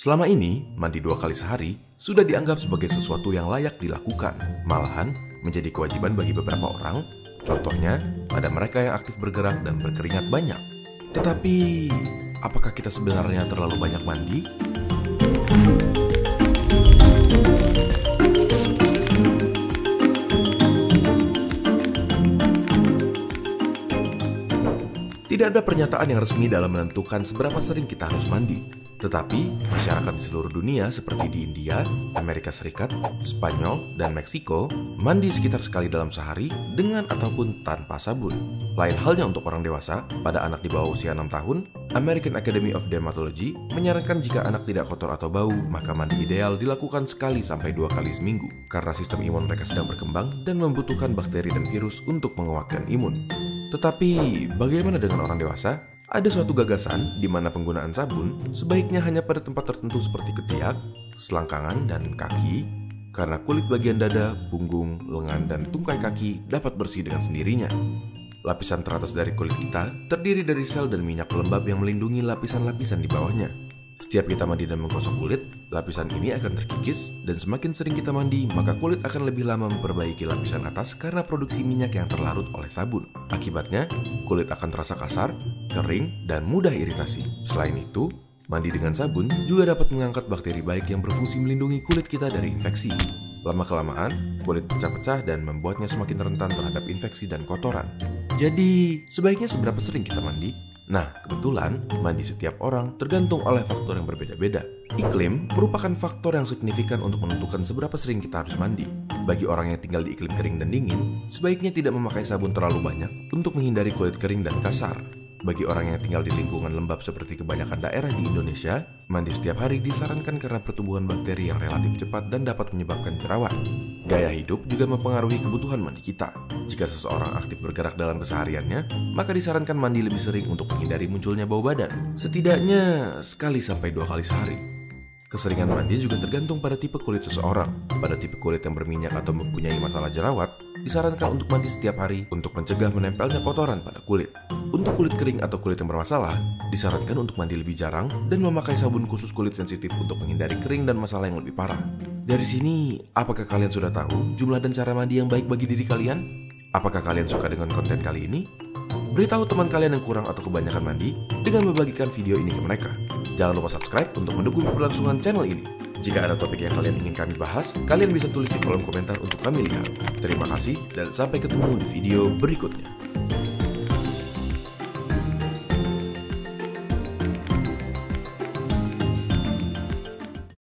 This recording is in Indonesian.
Selama ini, mandi dua kali sehari sudah dianggap sebagai sesuatu yang layak dilakukan. Malahan, menjadi kewajiban bagi beberapa orang, contohnya pada mereka yang aktif bergerak dan berkeringat banyak. Tetapi, apakah kita sebenarnya terlalu banyak mandi? Tidak ada pernyataan yang resmi dalam menentukan seberapa sering kita harus mandi. Tetapi, masyarakat di seluruh dunia seperti di India, Amerika Serikat, Spanyol, dan Meksiko mandi sekitar sekali dalam sehari dengan ataupun tanpa sabun. Lain halnya untuk orang dewasa, pada anak di bawah usia 6 tahun, American Academy of Dermatology menyarankan jika anak tidak kotor atau bau, maka mandi ideal dilakukan sekali sampai dua kali seminggu, karena sistem imun mereka sedang berkembang dan membutuhkan bakteri dan virus untuk menguatkan imun. Tetapi, bagaimana dengan orang dewasa? Ada suatu gagasan di mana penggunaan sabun sebaiknya hanya pada tempat tertentu seperti ketiak, selangkangan, dan kaki, karena kulit bagian dada, punggung, lengan, dan tungkai kaki dapat bersih dengan sendirinya. Lapisan teratas dari kulit kita terdiri dari sel dan minyak pelembab yang melindungi lapisan-lapisan di bawahnya. Setiap kita mandi dan menggosok kulit, lapisan ini akan terkikis dan semakin sering kita mandi, maka kulit akan lebih lama memperbaiki lapisan atas karena produksi minyak yang terlarut oleh sabun. Akibatnya, kulit akan terasa kasar, kering, dan mudah iritasi. Selain itu, mandi dengan sabun juga dapat mengangkat bakteri baik yang berfungsi melindungi kulit kita dari infeksi. Lama-kelamaan, kulit pecah-pecah dan membuatnya semakin rentan terhadap infeksi dan kotoran. Jadi, sebaiknya seberapa sering kita mandi? Nah, kebetulan mandi setiap orang tergantung oleh faktor yang berbeda-beda. Iklim merupakan faktor yang signifikan untuk menentukan seberapa sering kita harus mandi. Bagi orang yang tinggal di iklim kering dan dingin, sebaiknya tidak memakai sabun terlalu banyak untuk menghindari kulit kering dan kasar. Bagi orang yang tinggal di lingkungan lembab seperti kebanyakan daerah di Indonesia, mandi setiap hari disarankan karena pertumbuhan bakteri yang relatif cepat dan dapat menyebabkan jerawat. Gaya hidup juga mempengaruhi kebutuhan mandi kita. Jika seseorang aktif bergerak dalam kesehariannya, maka disarankan mandi lebih sering untuk menghindari munculnya bau badan. Setidaknya sekali sampai dua kali sehari. Keseringan mandi juga tergantung pada tipe kulit seseorang. Pada tipe kulit yang berminyak atau mempunyai masalah jerawat, disarankan untuk mandi setiap hari untuk mencegah menempelnya kotoran pada kulit. Untuk kulit kering atau kulit yang bermasalah, disarankan untuk mandi lebih jarang dan memakai sabun khusus kulit sensitif untuk menghindari kering dan masalah yang lebih parah. Dari sini, apakah kalian sudah tahu jumlah dan cara mandi yang baik bagi diri kalian? Apakah kalian suka dengan konten kali ini? Beritahu teman kalian yang kurang atau kebanyakan mandi dengan membagikan video ini ke mereka. Jangan lupa subscribe untuk mendukung keberlangsungan channel ini. Jika ada topik yang kalian ingin kami bahas, kalian bisa tulis di kolom komentar untuk kami lihat. Terima kasih dan sampai ketemu di video berikutnya.